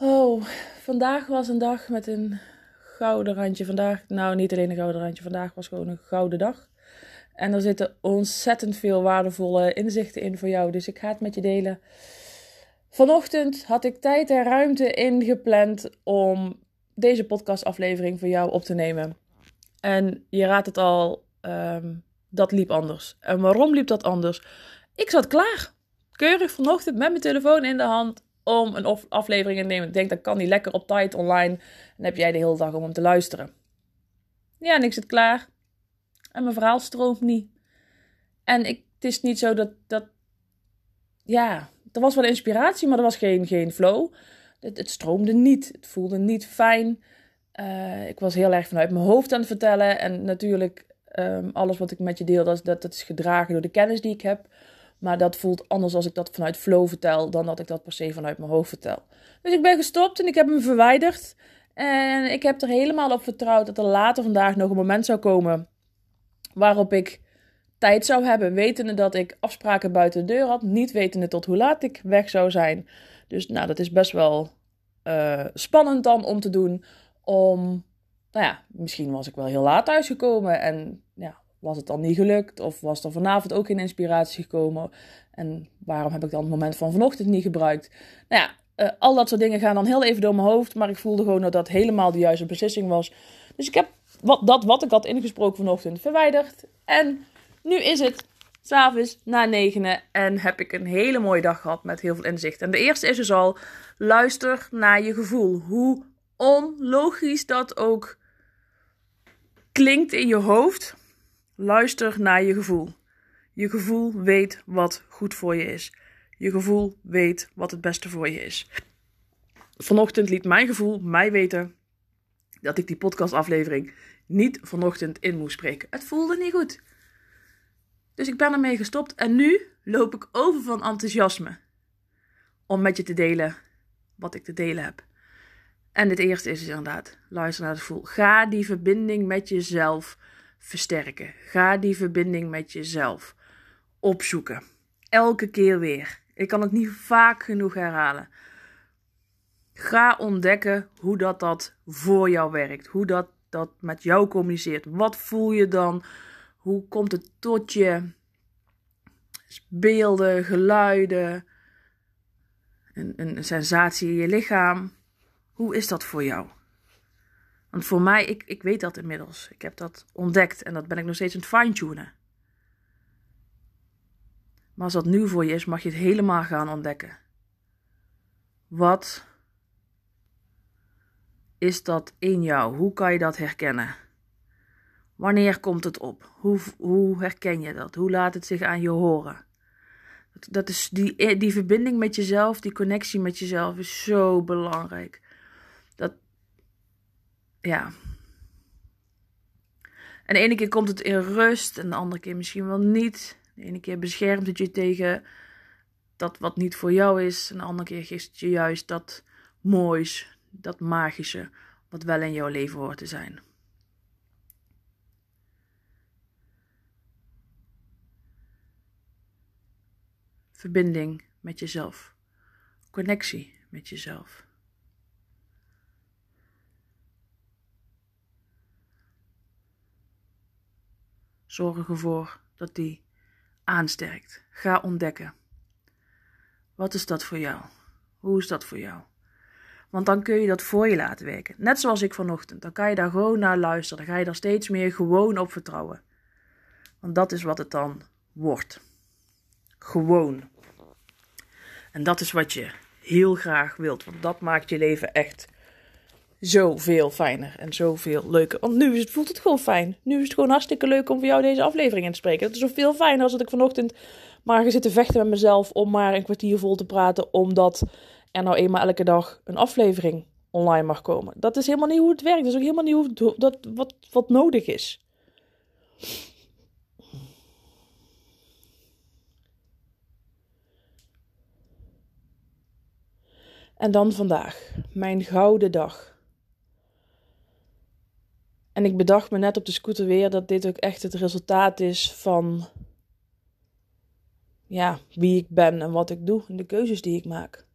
Oh, vandaag was een dag met een gouden randje. Vandaag, nou niet alleen een gouden randje, vandaag was gewoon een gouden dag. En er zitten ontzettend veel waardevolle inzichten in voor jou, dus ik ga het met je delen. Vanochtend had ik tijd en ruimte ingepland om deze podcastaflevering voor jou op te nemen. En je raadt het al, ehm, dat liep anders. En waarom liep dat anders? Ik zat klaar. Keurig vanochtend met mijn telefoon in de hand om een aflevering te nemen. Ik denk, dat kan die lekker op tijd online. Dan heb jij de hele dag om hem te luisteren. Ja, en ik zit klaar. En mijn verhaal stroomt niet. En ik, het is niet zo dat, dat... Ja, er was wel inspiratie, maar er was geen, geen flow. Het, het stroomde niet. Het voelde niet fijn. Uh, ik was heel erg vanuit mijn hoofd aan het vertellen. En natuurlijk, um, alles wat ik met je deel, dat, dat is gedragen door de kennis die ik heb. Maar dat voelt anders als ik dat vanuit flow vertel, dan dat ik dat per se vanuit mijn hoofd vertel. Dus ik ben gestopt en ik heb hem verwijderd. En ik heb er helemaal op vertrouwd dat er later vandaag nog een moment zou komen waarop ik tijd zou hebben, wetende dat ik afspraken buiten de deur had, niet wetende tot hoe laat ik weg zou zijn. Dus nou, dat is best wel uh, spannend dan om te doen. Om, nou ja, misschien was ik wel heel laat thuisgekomen en ja, was het dan niet gelukt? Of was er vanavond ook geen inspiratie gekomen? En waarom heb ik dan het moment van vanochtend niet gebruikt? Nou ja, uh, al dat soort dingen gaan dan heel even door mijn hoofd. Maar ik voelde gewoon dat dat helemaal de juiste beslissing was. Dus ik heb wat, dat wat ik had ingesproken vanochtend verwijderd. En nu is het s'avonds na negenen. En heb ik een hele mooie dag gehad met heel veel inzicht. En de eerste is dus al: luister naar je gevoel. Hoe onlogisch dat ook klinkt in je hoofd. Luister naar je gevoel. Je gevoel weet wat goed voor je is. Je gevoel weet wat het beste voor je is. Vanochtend liet mijn gevoel mij weten dat ik die podcastaflevering niet vanochtend in moest spreken. Het voelde niet goed. Dus ik ben ermee gestopt en nu loop ik over van enthousiasme om met je te delen wat ik te delen heb. En het eerste is dus inderdaad, luister naar het gevoel. Ga die verbinding met jezelf versterken. Ga die verbinding met jezelf opzoeken. Elke keer weer. Ik kan het niet vaak genoeg herhalen. Ga ontdekken hoe dat, dat voor jou werkt. Hoe dat, dat met jou communiceert. Wat voel je dan? Hoe komt het tot je? Beelden, geluiden, een, een sensatie in je lichaam. Hoe is dat voor jou? Want voor mij, ik, ik weet dat inmiddels. Ik heb dat ontdekt en dat ben ik nog steeds aan het fine-tunen. Maar als dat nieuw voor je is, mag je het helemaal gaan ontdekken. Wat is dat in jou? Hoe kan je dat herkennen? Wanneer komt het op? Hoe, hoe herken je dat? Hoe laat het zich aan je horen? Dat, is die, die verbinding met jezelf, die connectie met jezelf is zo belangrijk ja. En de ene keer komt het in rust en de andere keer misschien wel niet. De ene keer beschermt het je tegen dat wat niet voor jou is. En de andere keer geeft het je juist dat moois, dat magische, wat wel in jouw leven hoort te zijn. Verbinding met jezelf. Connectie met jezelf. Zorg ervoor dat die aansterkt. Ga ontdekken. Wat is dat voor jou? Hoe is dat voor jou? Want dan kun je dat voor je laten werken. Net zoals ik vanochtend. Dan kan je daar gewoon naar luisteren. Dan ga je daar steeds meer gewoon op vertrouwen. Want dat is wat het dan wordt. Gewoon. En dat is wat je heel graag wilt. Want dat maakt je leven echt zoveel fijner en zoveel leuker. Want nu is het, voelt het gewoon fijn. Nu is het gewoon hartstikke leuk om voor jou deze aflevering in te spreken. Het is zoveel fijner als dat ik vanochtend maar ga zitten vechten met mezelf om maar een kwartier vol te praten. Omdat er nou eenmaal elke dag een aflevering online mag komen. Dat is helemaal niet hoe het werkt. Dat is ook helemaal niet hoe, dat, wat, wat nodig is. En dan vandaag, mijn gouden dag. En ik bedacht me net op de scooter weer dat dit ook echt het resultaat is van ja, wie ik ben en wat ik doe en de keuzes die ik maak.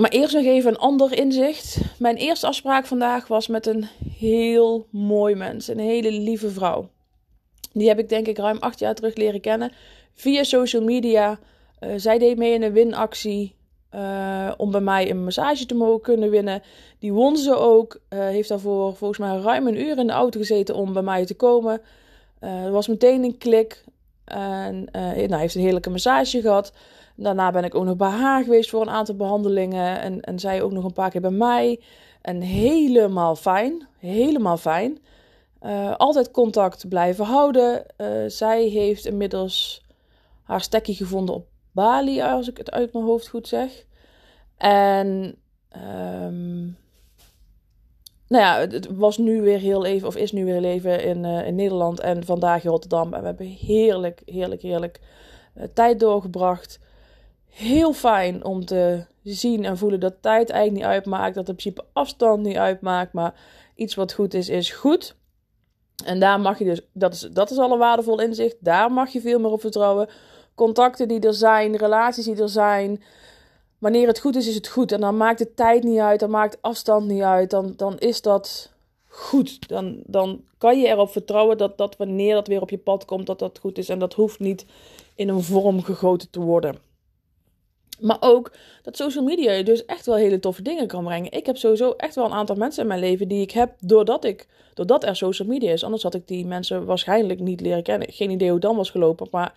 Maar eerst nog even een ander inzicht. Mijn eerste afspraak vandaag was met een heel mooi mens, een hele lieve vrouw. Die heb ik denk ik ruim acht jaar terug leren kennen via social media. Uh, zij deed mee in een winactie uh, om bij mij een massage te mogen kunnen winnen. Die won ze ook. Uh, heeft daarvoor volgens mij ruim een uur in de auto gezeten om bij mij te komen. Er was meteen een klik. En nou, heeft een heerlijke massage gehad. Daarna ben ik ook nog bij haar geweest voor een aantal behandelingen. En, en zij ook nog een paar keer bij mij. En helemaal fijn. Helemaal fijn. altijd contact blijven houden. zij heeft inmiddels haar stekje gevonden op Bali, als ik het uit mijn hoofd goed zeg. En um, nou ja, het was nu weer heel even, of is nu weer even in, uh, in Nederland en vandaag in Rotterdam. En we hebben heerlijk, heerlijk, heerlijk uh, tijd doorgebracht. Heel fijn om te zien en voelen dat tijd eigenlijk niet uitmaakt. Dat in principe afstand niet uitmaakt. Maar iets wat goed is, is goed. En daar mag je dus, dat is, dat is al een waardevol inzicht. Daar mag je veel meer op vertrouwen contacten die er zijn, relaties die er zijn. Wanneer het goed is, is het goed. En dan maakt de tijd niet uit, dan maakt afstand niet uit. Dan, dan is dat goed. Dan, dan kan je erop vertrouwen dat, dat wanneer dat weer op je pad komt, dat dat goed is. En dat hoeft niet in een vorm gegoten te worden. Maar ook dat social media je dus echt wel hele toffe dingen kan brengen. Ik heb sowieso echt wel een aantal mensen in mijn leven die ik heb doordat, ik, doordat er social media is. Anders had ik die mensen waarschijnlijk niet leren kennen. Geen idee hoe dan was gelopen. Maar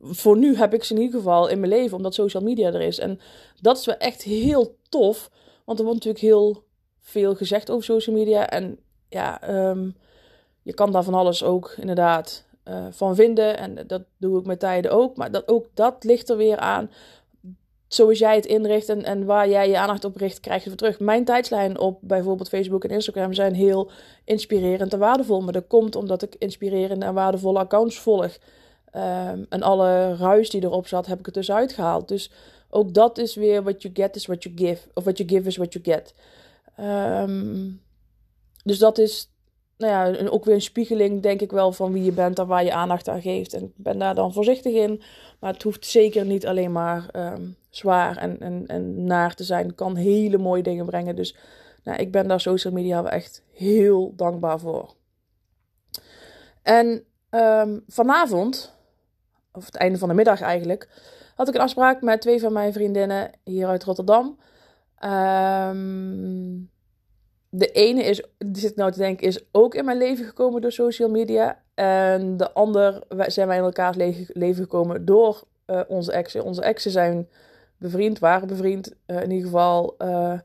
voor nu heb ik ze in ieder geval in mijn leven, omdat social media er is. En dat is wel echt heel tof, want er wordt natuurlijk heel veel gezegd over social media. En ja, um, je kan daar van alles ook inderdaad uh, van vinden. En dat doe ik met tijden ook. Maar dat, ook dat ligt er weer aan. Zoals jij het inricht en, en waar jij je aandacht op richt, krijg je weer terug. Mijn tijdslijn op bijvoorbeeld Facebook en Instagram zijn heel inspirerend en waardevol. Maar dat komt omdat ik inspirerende en waardevolle accounts volg. Um, en alle ruis die erop zat, heb ik er dus uitgehaald. Dus ook dat is weer what you get is what you give. Of what you give is what you get. Um, dus dat is nou ja, ook weer een spiegeling, denk ik wel, van wie je bent en waar je aandacht aan geeft. En ik ben daar dan voorzichtig in. Maar het hoeft zeker niet alleen maar um, zwaar en, en, en naar te zijn. Het kan hele mooie dingen brengen. Dus nou, ik ben daar social media wel echt heel dankbaar voor. En vanavond, of het einde van de middag eigenlijk, had ik een afspraak met twee van mijn vriendinnen hier uit Rotterdam. Um, de ene is, die zit nou te denken, is ook in mijn leven gekomen door social media. En de ander zijn wij in elkaars leven gekomen door uh, onze exen. Onze exen zijn bevriend, waren bevriend. Uh, in ieder geval, uh,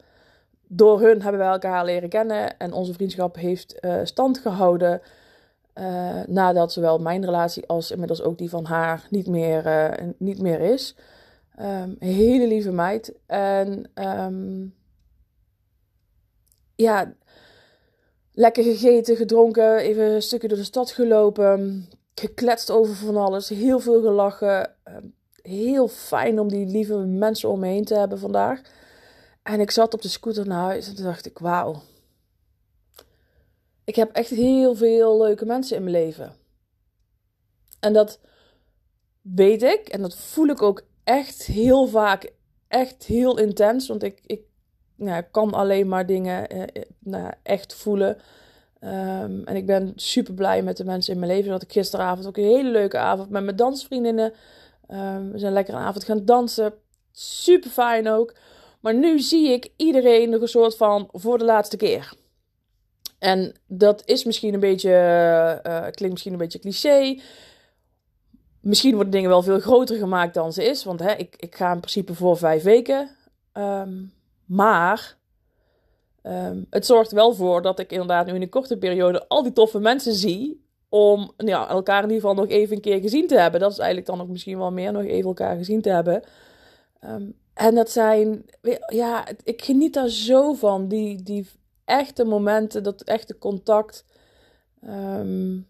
door hun hebben wij elkaar leren kennen. En onze vriendschap heeft stand gehouden. Uh, nadat zowel mijn relatie als inmiddels ook die van haar niet meer, uh, niet meer is. Um, hele lieve meid. En um, ja, lekker gegeten, gedronken, even een stukje door de stad gelopen. Gekletst over van alles, heel veel gelachen. Um, heel fijn om die lieve mensen om me heen te hebben vandaag. En ik zat op de scooter naar huis en dacht ik, wauw ik heb echt heel veel leuke mensen in mijn leven. En dat weet ik en dat voel ik ook echt heel vaak, echt heel intens. Want ik, ik nou, kan alleen maar dingen eh, eh, nou, echt voelen. Um, en ik ben super blij met de mensen in mijn leven. Dat ik gisteravond ook een hele leuke avond met mijn dansvriendinnen. Um, we zijn lekker een avond gaan dansen. Super fijn ook. Maar nu zie ik iedereen nog een soort van voor de laatste keer. En dat is misschien een beetje, uh, klinkt misschien een beetje cliché. Misschien worden dingen wel veel groter gemaakt dan ze is. Want hè, ik, ik ga in principe voor vijf weken. Ehm, maar um, het zorgt wel voor dat ik inderdaad nu in een korte periode al die toffe mensen zie. Om ja, elkaar in ieder geval nog even een keer gezien te hebben. Dat is eigenlijk dan ook misschien wel meer nog even elkaar gezien te hebben. Um, en dat zijn, ja, ik geniet daar zo van. Die, die echte momenten, dat echte contact. Um,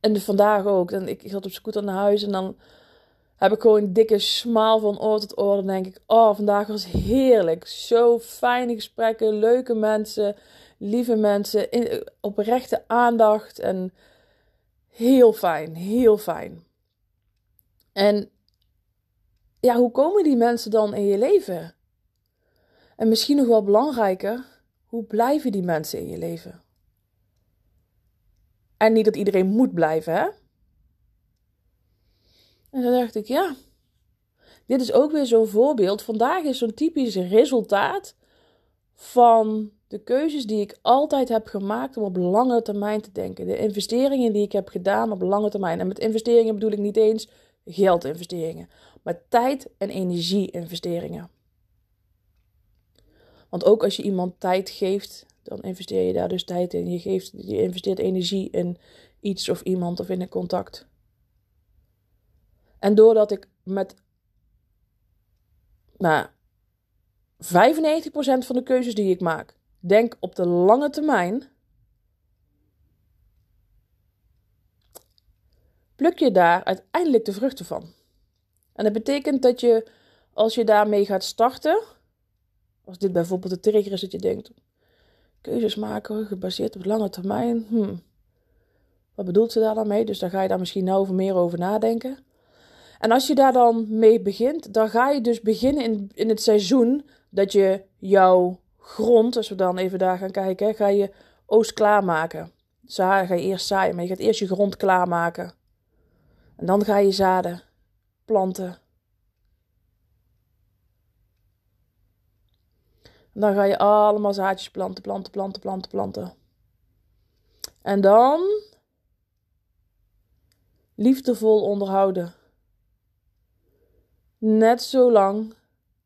en vandaag ook. En ik, ik zat op scooter naar huis en dan heb ik gewoon een dikke smaal van oor tot oor. Dan denk ik, oh, vandaag was heerlijk. Zo fijne gesprekken, leuke mensen, lieve mensen, in, oprechte aandacht. En heel fijn, heel fijn. En ja, hoe komen die mensen dan in je leven? En misschien nog wel belangrijker, hoe blijven die mensen in je leven? En niet dat iedereen moet blijven, hè? En dan dacht ik, ja, dit is ook weer zo'n voorbeeld. Vandaag is zo'n typisch resultaat van de keuzes die ik altijd heb gemaakt om op lange termijn te denken. De investeringen die ik heb gedaan op lange termijn. En met investeringen bedoel ik niet eens geldinvesteringen, maar tijd- en energie-investeringen. Want ook als je iemand tijd geeft, dan investeer je daar dus tijd in. Je, geeft, je investeert energie in iets of iemand of in een contact. En doordat ik met nou, 95% van de keuzes die ik maak, denk op de lange termijn, pluk je daar uiteindelijk de vruchten van. En dat betekent dat je, als je daarmee gaat starten, als dit bijvoorbeeld de trigger is dat je denkt, keuzes maken gebaseerd op lange termijn, hmm, wat bedoelt ze daar dan mee? Dus daar ga je daar misschien nou over meer over nadenken. En als je daar dan mee begint, dan ga je dus beginnen in, in het seizoen dat je jouw grond, als we dan even daar gaan kijken, ga je oost klaarmaken. Za ga je eerst zaaien, maar je gaat eerst je grond klaarmaken. En dan ga je zaden planten. Dan ga je allemaal zaadjes planten, planten, planten, planten, planten. En dan liefdevol onderhouden. Net zo lang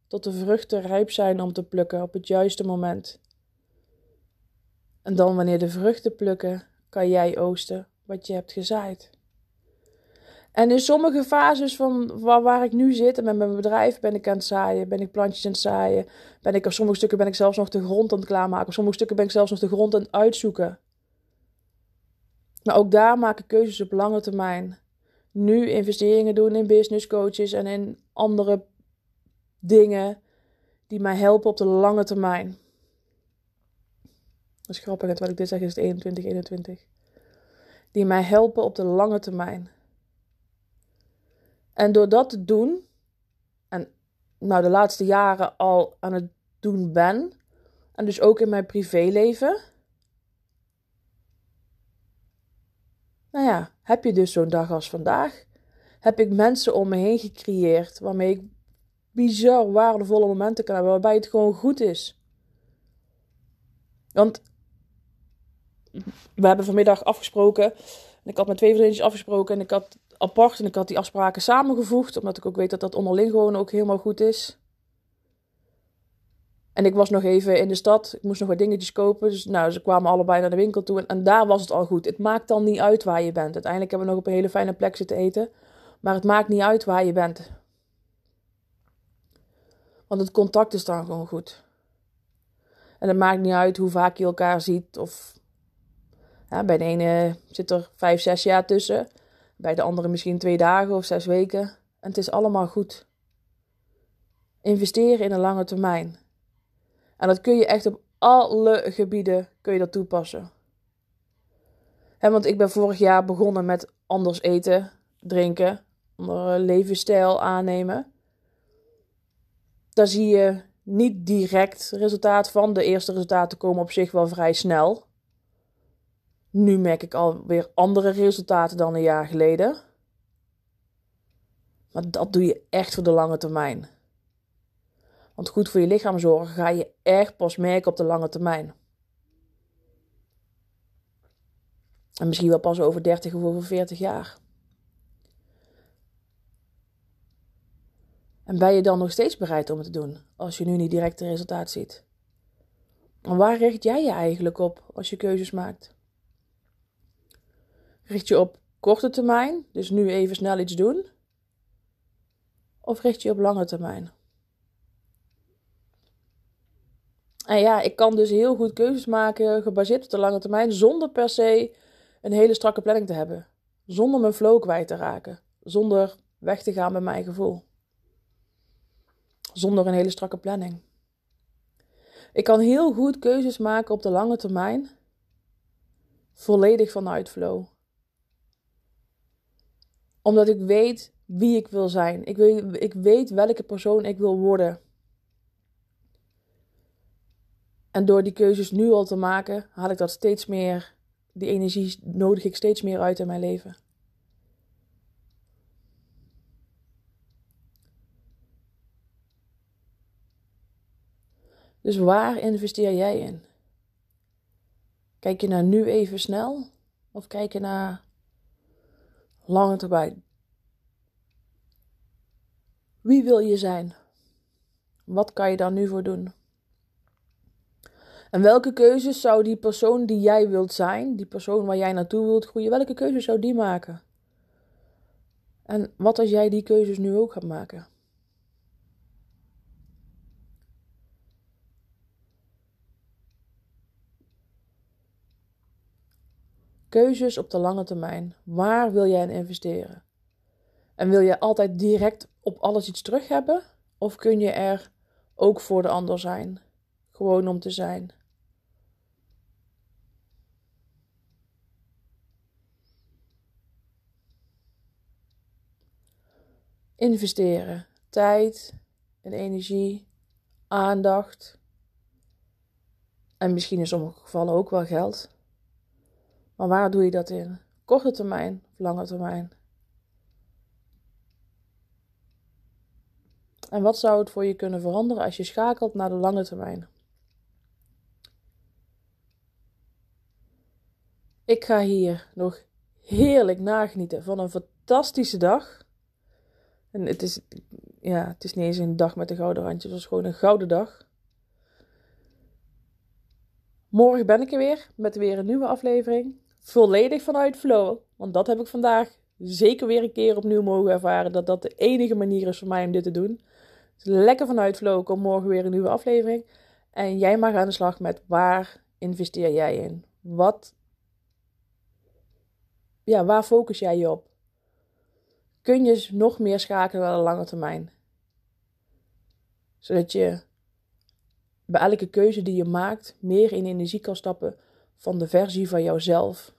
tot de vruchten rijp zijn om te plukken op het juiste moment. En dan wanneer de vruchten plukken, kan jij oosten wat je hebt gezaaid. En in sommige fases van waar, waar ik nu zit en met mijn bedrijf ben ik aan het zaaien, ben ik plantjes aan het zaaien, ben ik op sommige stukken ben ik zelfs nog de grond aan het klaarmaken, sommige stukken ben ik zelfs nog de grond aan het uitzoeken. Maar ook daar maak ik keuzes op lange termijn. Nu investeringen doen in business coaches en in andere dingen die mij helpen op de lange termijn. Dat is grappig, wat ik dit zeg is het 21, 21. Die mij helpen op de lange termijn. En door dat te doen, en nou de laatste jaren al aan het doen ben, en dus ook in mijn privéleven, nou ja, heb je dus zo'n dag als vandaag, heb ik mensen om me heen gecreëerd waarmee ik bizar waardevolle momenten kan hebben, waarbij het gewoon goed is. Want we hebben vanmiddag afgesproken, en ik had met twee vriendjes afgesproken en ik had apart. En ik had die afspraken samengevoegd, omdat ik ook weet dat dat onderling gewoon ook helemaal goed is. En ik was nog even in de stad. Ik moest nog wat dingetjes kopen. Dus nou, ze kwamen allebei naar de winkel toe. En, daar was het al goed. Het maakt dan niet uit waar je bent. Uiteindelijk hebben we nog op een hele fijne plek zitten eten. Maar het maakt niet uit waar je bent. Want het contact is dan gewoon goed. En het maakt niet uit hoe vaak je elkaar ziet. Of bij de ene zit er vijf, zes jaar tussen. Bij de andere misschien twee dagen of zes weken. En het is allemaal goed. Investeren in een lange termijn. En dat kun je echt op alle gebieden kun je dat toepassen. want ik ben vorig jaar begonnen met anders eten, drinken, andere levensstijl aannemen. Daar zie je niet direct resultaat van. De eerste resultaten komen op zich wel vrij snel. Nu merk ik alweer andere resultaten dan een jaar geleden. Maar dat doe je echt voor de lange termijn. Want goed voor je lichaam zorgen ga je echt pas merken op de lange termijn. En misschien wel pas over 30 of over 40 jaar. En ben je dan nog steeds bereid om het te doen als je nu niet direct het resultaat ziet? En waar richt jij je eigenlijk op als je keuzes maakt? Richt je op korte termijn, dus nu even snel iets doen? Of richt je op lange termijn? En ja, ik kan dus heel goed keuzes maken gebaseerd op de lange termijn, zonder per se een hele strakke planning te hebben. Zonder mijn flow kwijt te raken. Zonder weg te gaan met mijn gevoel. Zonder een hele strakke planning. Ik kan heel goed keuzes maken op de lange termijn. Volledig vanuit flow. Omdat ik weet wie ik wil zijn. Ik weet, ik weet welke persoon ik wil worden. En door die keuzes nu al te maken, haal ik dat steeds meer. Die energie nodig ik steeds meer uit in mijn leven. Dus waar investeer jij in? Kijk je naar nu even snel of kijk je naar lange termijn? Wie wil je zijn? Wat kan je daar nu voor doen? En welke keuzes zou die persoon die jij wilt zijn, die persoon waar jij naartoe wilt groeien, welke keuzes zou die maken? En wat als jij die keuzes nu ook gaat maken? Keuzes op de lange termijn. Waar wil jij in investeren? En wil je altijd direct op alles iets terug hebben? Of kun je er ook voor de ander zijn? Gewoon om te zijn. Investeren. Tijd en energie, aandacht. En misschien in sommige gevallen ook wel geld. Maar waar doe je dat in? Korte termijn of lange termijn? En wat zou het voor je kunnen veranderen als je schakelt naar de lange termijn? Ik ga hier nog heerlijk nagenieten van een fantastische dag. En het is, ja, het is niet eens een dag met een gouden randje, het was gewoon een gouden dag. Morgen ben ik er weer met weer een nieuwe aflevering volledig vanuit flow. Want dat heb ik vandaag zeker weer een keer opnieuw mogen ervaren. Dat dat de enige manier is voor mij om dit te doen. Dus lekker vanuit flow komt morgen weer een nieuwe aflevering. En jij mag aan de slag met waar investeer jij in? Wat, ja, waar focus jij je op? Kun je nog meer schakelen naar de lange termijn? Zodat je bij elke keuze die je maakt meer in energie kan stappen van de versie van jouzelf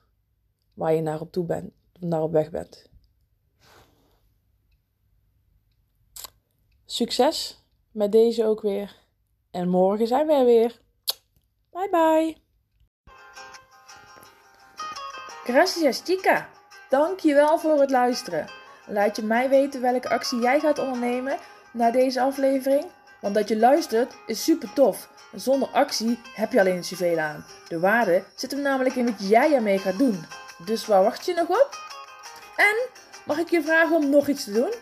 waar je naar op toe bent, naar op weg bent. Succes met deze ook weer. En morgen zijn we er weer. Bye bye. Gracias chica. Dankjewel voor het luisteren. Laat je mij weten welke actie jij gaat ondernemen na deze aflevering. Want dat je luistert is super tof. Zonder actie heb je alleen zoveel aan. De waarde zit hem namelijk in wat jij ermee gaat doen. Dus waar wacht je nog op? En mag ik je vragen om nog iets te doen?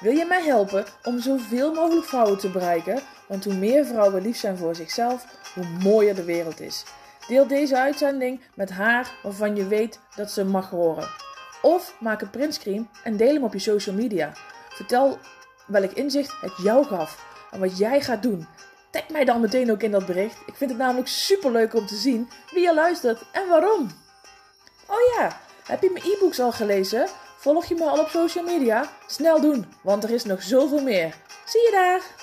Wil je mij helpen om zoveel mogelijk vrouwen te bereiken? Want hoe meer vrouwen lief zijn voor zichzelf, hoe mooier de wereld is. Deel deze uitzending met haar waarvan je weet dat ze mag horen. Of maak een printscreen en deel hem op je social media. Vertel welk inzicht het jou gaf en wat jij gaat doen. Tag mij dan meteen ook in dat bericht. Ik vind het namelijk super leuk om te zien wie je luistert en waarom. Oh ja, heb je mijn e-books al gelezen? Volg je me al op social media? Snel doen, want er is nog zoveel meer. Zie je daar!